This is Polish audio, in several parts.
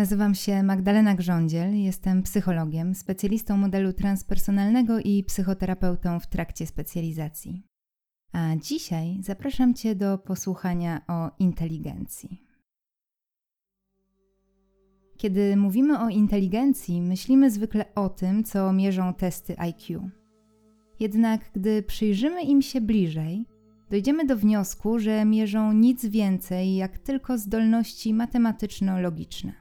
Nazywam się Magdalena Grządziel, jestem psychologiem, specjalistą modelu transpersonalnego i psychoterapeutą w trakcie specjalizacji. A dzisiaj zapraszam Cię do posłuchania o inteligencji. Kiedy mówimy o inteligencji, myślimy zwykle o tym, co mierzą testy IQ. Jednak gdy przyjrzymy im się bliżej, dojdziemy do wniosku, że mierzą nic więcej jak tylko zdolności matematyczno-logiczne.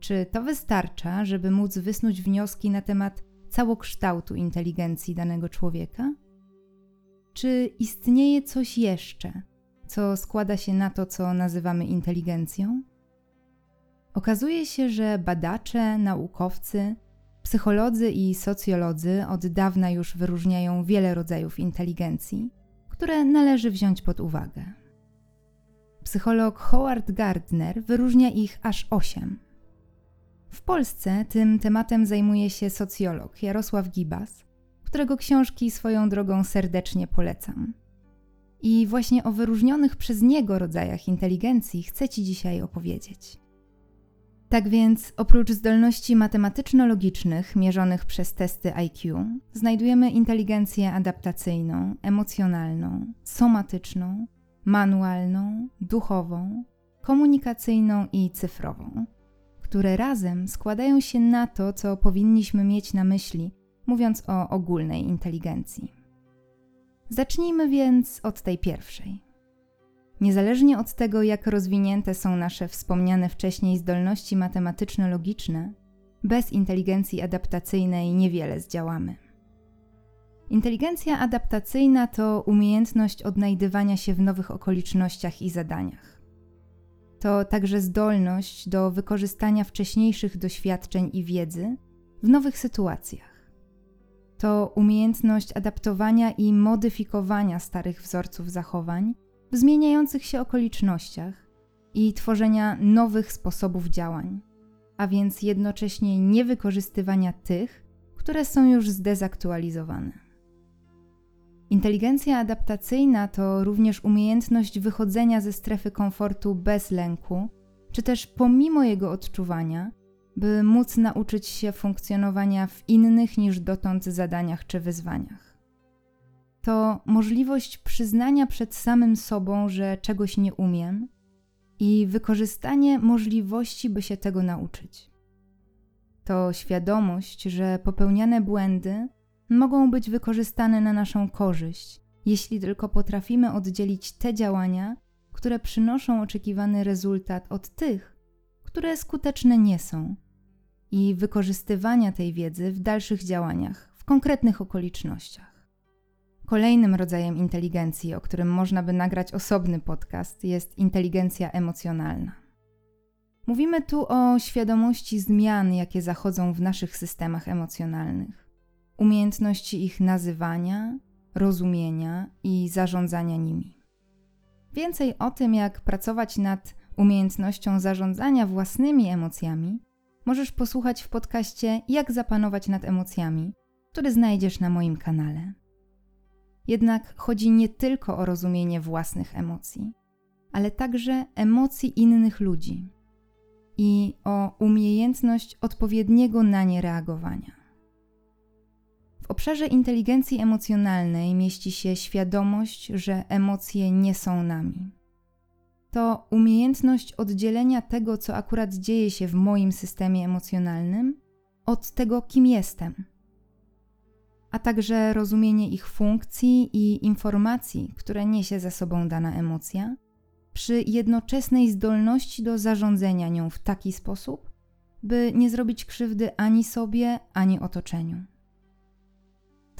Czy to wystarcza, żeby móc wysnuć wnioski na temat całokształtu inteligencji danego człowieka? Czy istnieje coś jeszcze, co składa się na to, co nazywamy inteligencją? Okazuje się, że badacze, naukowcy, psycholodzy i socjolodzy od dawna już wyróżniają wiele rodzajów inteligencji, które należy wziąć pod uwagę. Psycholog Howard Gardner wyróżnia ich aż osiem. W Polsce tym tematem zajmuje się socjolog Jarosław Gibas, którego książki swoją drogą serdecznie polecam. I właśnie o wyróżnionych przez niego rodzajach inteligencji chcę Ci dzisiaj opowiedzieć. Tak więc, oprócz zdolności matematyczno-logicznych mierzonych przez testy IQ, znajdujemy inteligencję adaptacyjną, emocjonalną, somatyczną, manualną, duchową, komunikacyjną i cyfrową, które razem składają się na to, co powinniśmy mieć na myśli, mówiąc o ogólnej inteligencji. Zacznijmy więc od tej pierwszej. Niezależnie od tego, jak rozwinięte są nasze wspomniane wcześniej zdolności matematyczno-logiczne, bez inteligencji adaptacyjnej niewiele zdziałamy. Inteligencja adaptacyjna to umiejętność odnajdywania się w nowych okolicznościach i zadaniach. To także zdolność do wykorzystania wcześniejszych doświadczeń i wiedzy w nowych sytuacjach. To umiejętność adaptowania i modyfikowania starych wzorców zachowań w zmieniających się okolicznościach i tworzenia nowych sposobów działań, a więc jednocześnie nie wykorzystywania tych, które są już zdezaktualizowane. Inteligencja adaptacyjna to również umiejętność wychodzenia ze strefy komfortu bez lęku, czy też pomimo jego odczuwania, by móc nauczyć się funkcjonowania w innych niż dotąd zadaniach czy wyzwaniach to możliwość przyznania przed samym sobą, że czegoś nie umiem i wykorzystanie możliwości, by się tego nauczyć. To świadomość, że popełniane błędy mogą być wykorzystane na naszą korzyść, jeśli tylko potrafimy oddzielić te działania, które przynoszą oczekiwany rezultat od tych, które skuteczne nie są, i wykorzystywania tej wiedzy w dalszych działaniach, w konkretnych okolicznościach. Kolejnym rodzajem inteligencji, o którym można by nagrać osobny podcast, jest inteligencja emocjonalna. Mówimy tu o świadomości zmian, jakie zachodzą w naszych systemach emocjonalnych, umiejętności ich nazywania, rozumienia i zarządzania nimi. Więcej o tym, jak pracować nad umiejętnością zarządzania własnymi emocjami, możesz posłuchać w podcaście Jak zapanować nad emocjami, który znajdziesz na moim kanale. Jednak chodzi nie tylko o rozumienie własnych emocji, ale także emocji innych ludzi i o umiejętność odpowiedniego na nie reagowania. W obszarze inteligencji emocjonalnej mieści się świadomość, że emocje nie są nami. To umiejętność oddzielenia tego, co akurat dzieje się w moim systemie emocjonalnym, od tego, kim jestem a także rozumienie ich funkcji i informacji, które niesie ze sobą dana emocja, przy jednoczesnej zdolności do zarządzania nią w taki sposób, by nie zrobić krzywdy ani sobie, ani otoczeniu.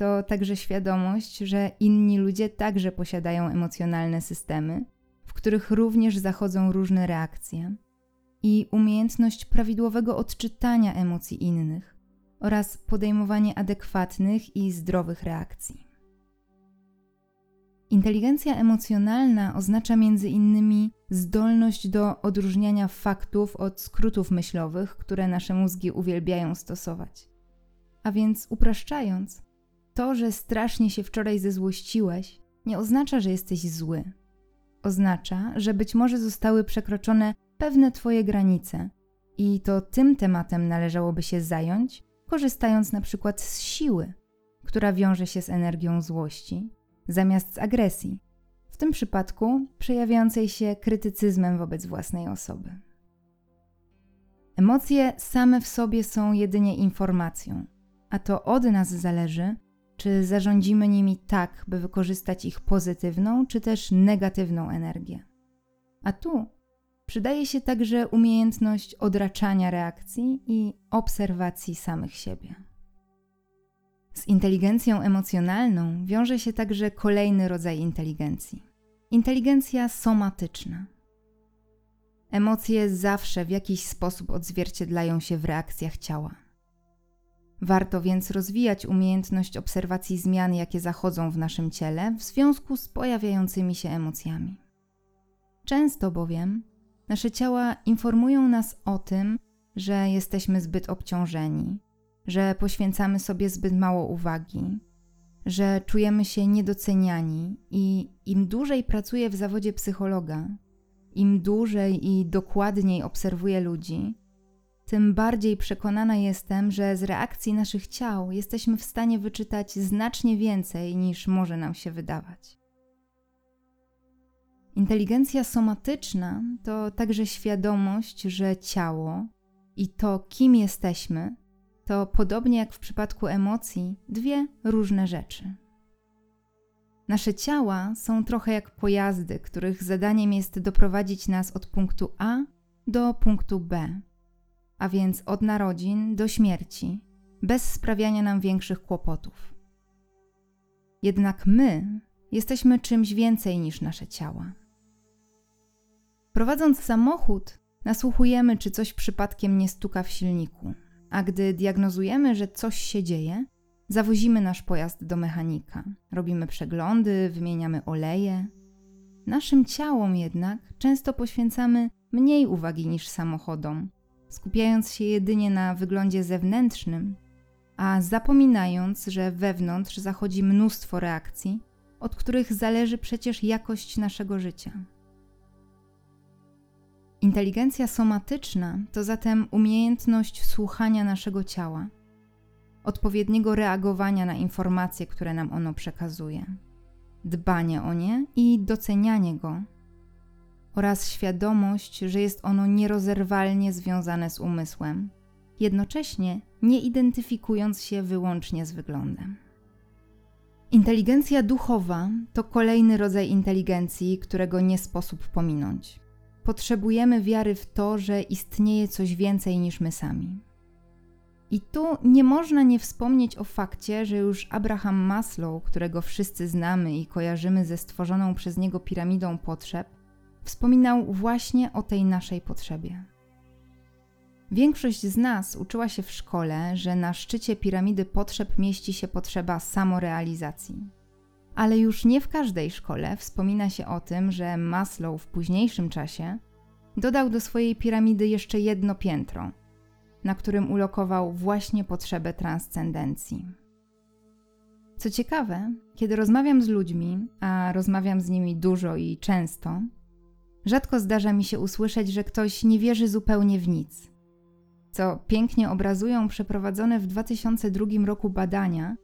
To także świadomość, że inni ludzie także posiadają emocjonalne systemy, w których również zachodzą różne reakcje, i umiejętność prawidłowego odczytania emocji innych, oraz podejmowanie adekwatnych i zdrowych reakcji. Inteligencja emocjonalna oznacza między innymi zdolność do odróżniania faktów od skrótów myślowych, które nasze mózgi uwielbiają stosować. A więc upraszczając, to, że strasznie się wczoraj zezłościłeś, nie oznacza, że jesteś zły. Oznacza, że być może zostały przekroczone pewne Twoje granice I to tym tematem należałoby się zająć, korzystając na przykład z siły, która wiąże się z energią złości, zamiast z agresji, w tym przypadku przejawiającej się krytycyzmem wobec własnej osoby. Emocje same w sobie są jedynie informacją, a to od nas zależy, czy zarządzimy nimi tak, by wykorzystać ich pozytywną czy też negatywną energię. A tu przydaje się także umiejętność odraczania reakcji i obserwacji samych siebie. Z inteligencją emocjonalną wiąże się także kolejny rodzaj inteligencji inteligencja somatyczna. Emocje zawsze w jakiś sposób odzwierciedlają się w reakcjach ciała. Warto więc rozwijać umiejętność obserwacji zmian, jakie zachodzą w naszym ciele w związku z pojawiającymi się emocjami. Często bowiem nasze ciała informują nas o tym, że jesteśmy zbyt obciążeni, że poświęcamy sobie zbyt mało uwagi, że czujemy się niedoceniani i im dłużej pracuję w zawodzie psychologa, im dłużej i dokładniej obserwuję ludzi, tym bardziej przekonana jestem, że z reakcji naszych ciał jesteśmy w stanie wyczytać znacznie więcej niż może nam się wydawać. Inteligencja somatyczna to także świadomość, że ciało i to, kim jesteśmy, to podobnie jak w przypadku emocji, dwie różne rzeczy. Nasze ciała są trochę jak pojazdy, których zadaniem jest doprowadzić nas od punktu A do punktu B, a więc od narodzin do śmierci, bez sprawiania nam większych kłopotów. Jednak my jesteśmy czymś więcej niż nasze ciała. Prowadząc samochód, nasłuchujemy, czy coś przypadkiem nie stuka w silniku, a gdy diagnozujemy, że coś się dzieje, zawozimy nasz pojazd do mechanika, robimy przeglądy, wymieniamy oleje. Naszym ciałom jednak często poświęcamy mniej uwagi niż samochodom, skupiając się jedynie na wyglądzie zewnętrznym, a zapominając, że wewnątrz zachodzi mnóstwo reakcji, od których zależy przecież jakość naszego życia. Inteligencja somatyczna to zatem umiejętność słuchania naszego ciała, odpowiedniego reagowania na informacje, które nam ono przekazuje, dbanie o nie i docenianie go, oraz świadomość, że jest ono nierozerwalnie związane z umysłem, jednocześnie nie identyfikując się wyłącznie z wyglądem. Inteligencja duchowa to kolejny rodzaj inteligencji, którego nie sposób pominąć potrzebujemy wiary w to, że istnieje coś więcej niż my sami. I tu nie można nie wspomnieć o fakcie, że już Abraham Maslow, którego wszyscy znamy i kojarzymy ze stworzoną przez niego piramidą potrzeb, wspominał właśnie o tej naszej potrzebie. Większość z nas uczyła się w szkole, że na szczycie piramidy potrzeb mieści się potrzeba samorealizacji. Ale już nie w każdej szkole wspomina się o tym, że Maslow w późniejszym czasie dodał do swojej piramidy jeszcze jedno piętro, na którym ulokował właśnie potrzebę transcendencji. Co ciekawe, kiedy rozmawiam z ludźmi, a rozmawiam z nimi dużo i często, rzadko zdarza mi się usłyszeć, że ktoś nie wierzy zupełnie w nic. Co pięknie obrazują przeprowadzone w 2002 roku badania,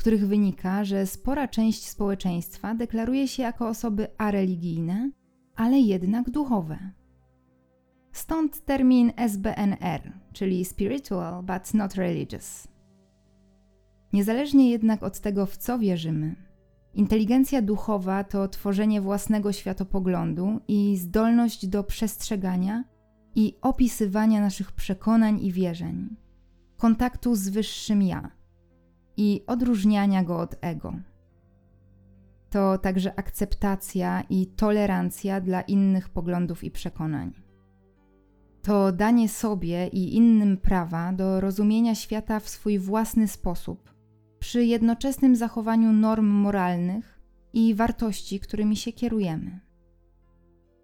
których wynika, że spora część społeczeństwa deklaruje się jako osoby areligijne, ale jednak duchowe. Stąd termin SBNR, czyli Spiritual but not religious. Niezależnie jednak od tego, w co wierzymy, inteligencja duchowa to tworzenie własnego światopoglądu i zdolność do przestrzegania i opisywania naszych przekonań i wierzeń, kontaktu z wyższym ja i odróżniania go od ego. To także akceptacja i tolerancja dla innych poglądów i przekonań. To danie sobie i innym prawa do rozumienia świata w swój własny sposób, przy jednoczesnym zachowaniu norm moralnych i wartości, którymi się kierujemy.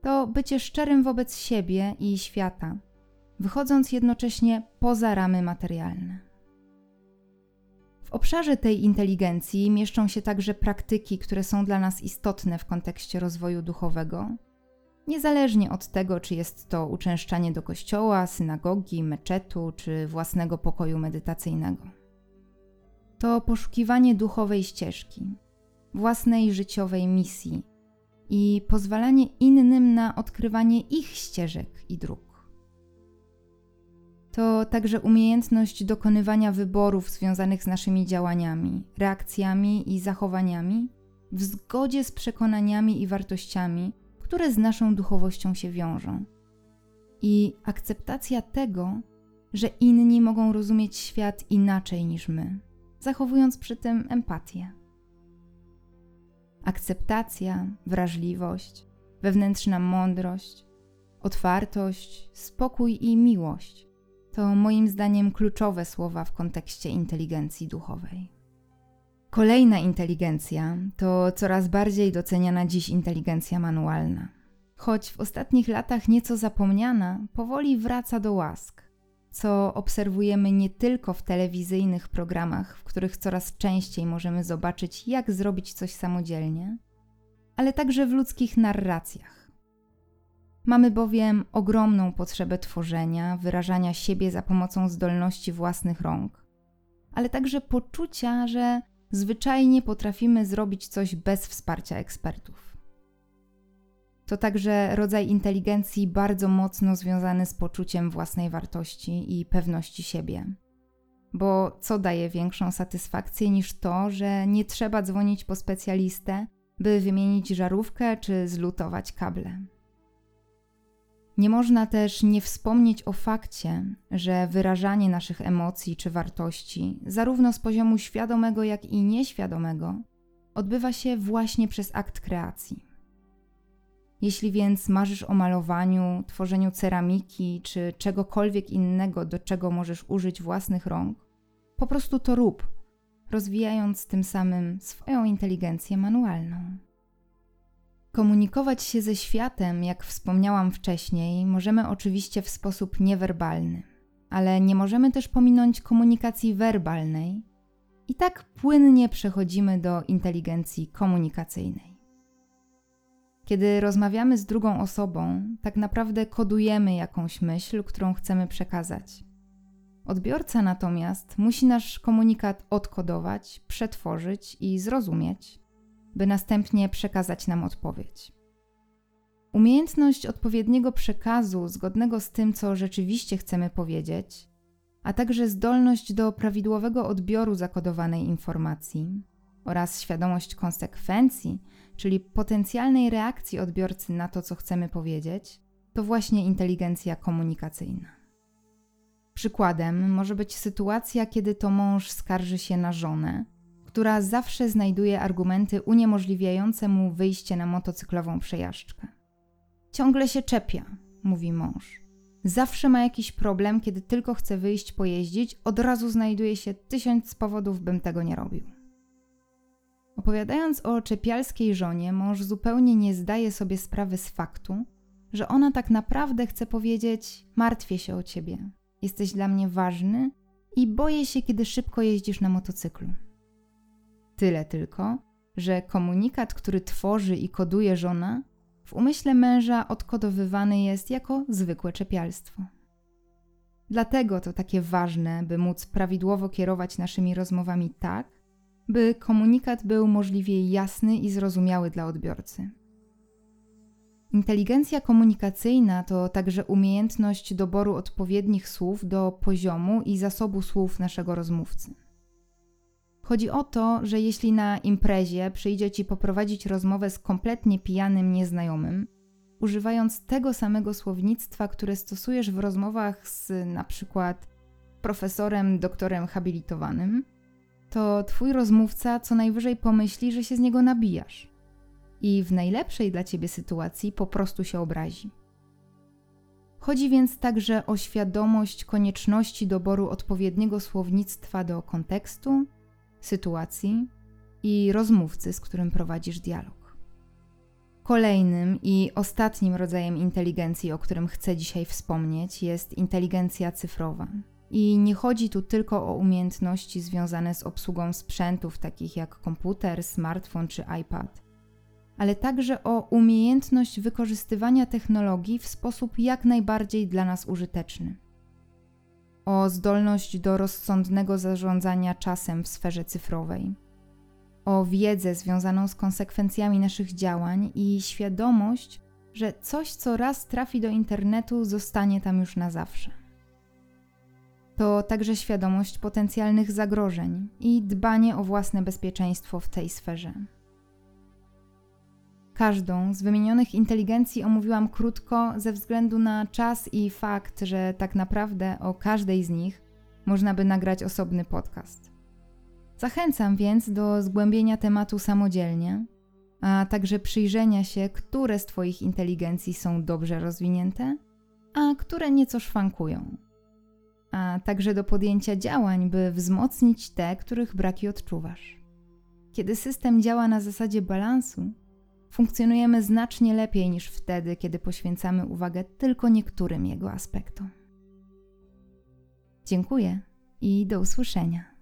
To bycie szczerym wobec siebie i świata, wychodząc jednocześnie poza ramy materialne. W obszarze tej inteligencji mieszczą się także praktyki, które są dla nas istotne w kontekście rozwoju duchowego, niezależnie od tego, czy jest to uczęszczanie do kościoła, synagogi, meczetu czy własnego pokoju medytacyjnego. To poszukiwanie duchowej ścieżki, własnej życiowej misji i pozwalanie innym na odkrywanie ich ścieżek i dróg. To także umiejętność dokonywania wyborów związanych z naszymi działaniami, reakcjami i zachowaniami w zgodzie z przekonaniami i wartościami, które z naszą duchowością się wiążą. I akceptacja tego, że inni mogą rozumieć świat inaczej niż my, zachowując przy tym empatię. Akceptacja, wrażliwość, wewnętrzna mądrość, otwartość, spokój i miłość to moim zdaniem kluczowe słowa w kontekście inteligencji duchowej. Kolejna inteligencja to coraz bardziej doceniana dziś inteligencja manualna. Choć w ostatnich latach nieco zapomniana, powoli wraca do łask, co obserwujemy nie tylko w telewizyjnych programach, w których coraz częściej możemy zobaczyć, jak zrobić coś samodzielnie, ale także w ludzkich narracjach. Mamy bowiem ogromną potrzebę tworzenia, wyrażania siebie za pomocą zdolności własnych rąk, ale także poczucia, że zwyczajnie potrafimy zrobić coś bez wsparcia ekspertów. To także rodzaj inteligencji bardzo mocno związany z poczuciem własnej wartości i pewności siebie. Bo co daje większą satysfakcję niż to, że nie trzeba dzwonić po specjalistę, by wymienić żarówkę czy zlutować kable? Nie można też nie wspomnieć o fakcie, że wyrażanie naszych emocji czy wartości, zarówno z poziomu świadomego, jak i nieświadomego, odbywa się właśnie przez akt kreacji. Jeśli więc marzysz o malowaniu, tworzeniu ceramiki czy czegokolwiek innego, do czego możesz użyć własnych rąk, po prostu to rób, rozwijając tym samym swoją inteligencję manualną. Komunikować się ze światem, jak wspomniałam wcześniej, możemy oczywiście w sposób niewerbalny, ale nie możemy też pominąć komunikacji werbalnej i tak płynnie przechodzimy do inteligencji komunikacyjnej. Kiedy rozmawiamy z drugą osobą, tak naprawdę kodujemy jakąś myśl, którą chcemy przekazać. Odbiorca natomiast musi nasz komunikat odkodować, przetworzyć i zrozumieć by następnie przekazać nam odpowiedź. Umiejętność odpowiedniego przekazu, zgodnego z tym, co rzeczywiście chcemy powiedzieć, a także zdolność do prawidłowego odbioru zakodowanej informacji oraz świadomość konsekwencji, czyli potencjalnej reakcji odbiorcy na to, co chcemy powiedzieć, to właśnie inteligencja komunikacyjna. Przykładem może być sytuacja, kiedy to mąż skarży się na żonę, która zawsze znajduje argumenty uniemożliwiające mu wyjście na motocyklową przejażdżkę. Ciągle się czepia, mówi mąż. Zawsze ma jakiś problem, kiedy tylko chce wyjść pojeździć, od razu znajduje się tysiąc powodów, bym tego nie robił. Opowiadając o czepialskiej żonie, mąż zupełnie nie zdaje sobie sprawy z faktu, że ona tak naprawdę chce powiedzieć: Martwię się o ciebie, jesteś dla mnie ważny i boję się, kiedy szybko jeździsz na motocyklu. Tyle tylko, że komunikat, który tworzy i koduje żona, w umyśle męża odkodowywany jest jako zwykłe czepialstwo. Dlatego to takie ważne, by móc prawidłowo kierować naszymi rozmowami tak, by komunikat był możliwie jasny i zrozumiały dla odbiorcy. Inteligencja komunikacyjna to także umiejętność doboru odpowiednich słów do poziomu i zasobu słów naszego rozmówcy. Chodzi o to, że jeśli na imprezie przyjdzie ci poprowadzić rozmowę z kompletnie pijanym nieznajomym, używając tego samego słownictwa, które stosujesz w rozmowach z na przykład profesorem, doktorem habilitowanym, to twój rozmówca co najwyżej pomyśli, że się z niego nabijasz. I w najlepszej dla ciebie sytuacji po prostu się obrazi. Chodzi więc także o świadomość konieczności doboru odpowiedniego słownictwa do kontekstu, sytuacji i rozmówcy, z którym prowadzisz dialog. Kolejnym i ostatnim rodzajem inteligencji, o którym chcę dzisiaj wspomnieć, jest inteligencja cyfrowa. I nie chodzi tu tylko o umiejętności związane z obsługą sprzętów takich jak komputer, smartfon czy iPad, ale także o umiejętność wykorzystywania technologii w sposób jak najbardziej dla nas użyteczny. O zdolność do rozsądnego zarządzania czasem w sferze cyfrowej. O wiedzę związaną z konsekwencjami naszych działań i świadomość, że coś, co raz trafi do internetu, zostanie tam już na zawsze. To także świadomość potencjalnych zagrożeń i dbanie o własne bezpieczeństwo w tej sferze. Każdą z wymienionych inteligencji omówiłam krótko ze względu na czas i fakt, że tak naprawdę o każdej z nich można by nagrać osobny podcast. Zachęcam więc do zgłębienia tematu samodzielnie, a także przyjrzenia się, które z Twoich inteligencji są dobrze rozwinięte, a które nieco szwankują, a także do podjęcia działań, by wzmocnić te, których braki odczuwasz. Kiedy system działa na zasadzie balansu, funkcjonujemy znacznie lepiej niż wtedy, kiedy poświęcamy uwagę tylko niektórym jego aspektom. Dziękuję i do usłyszenia.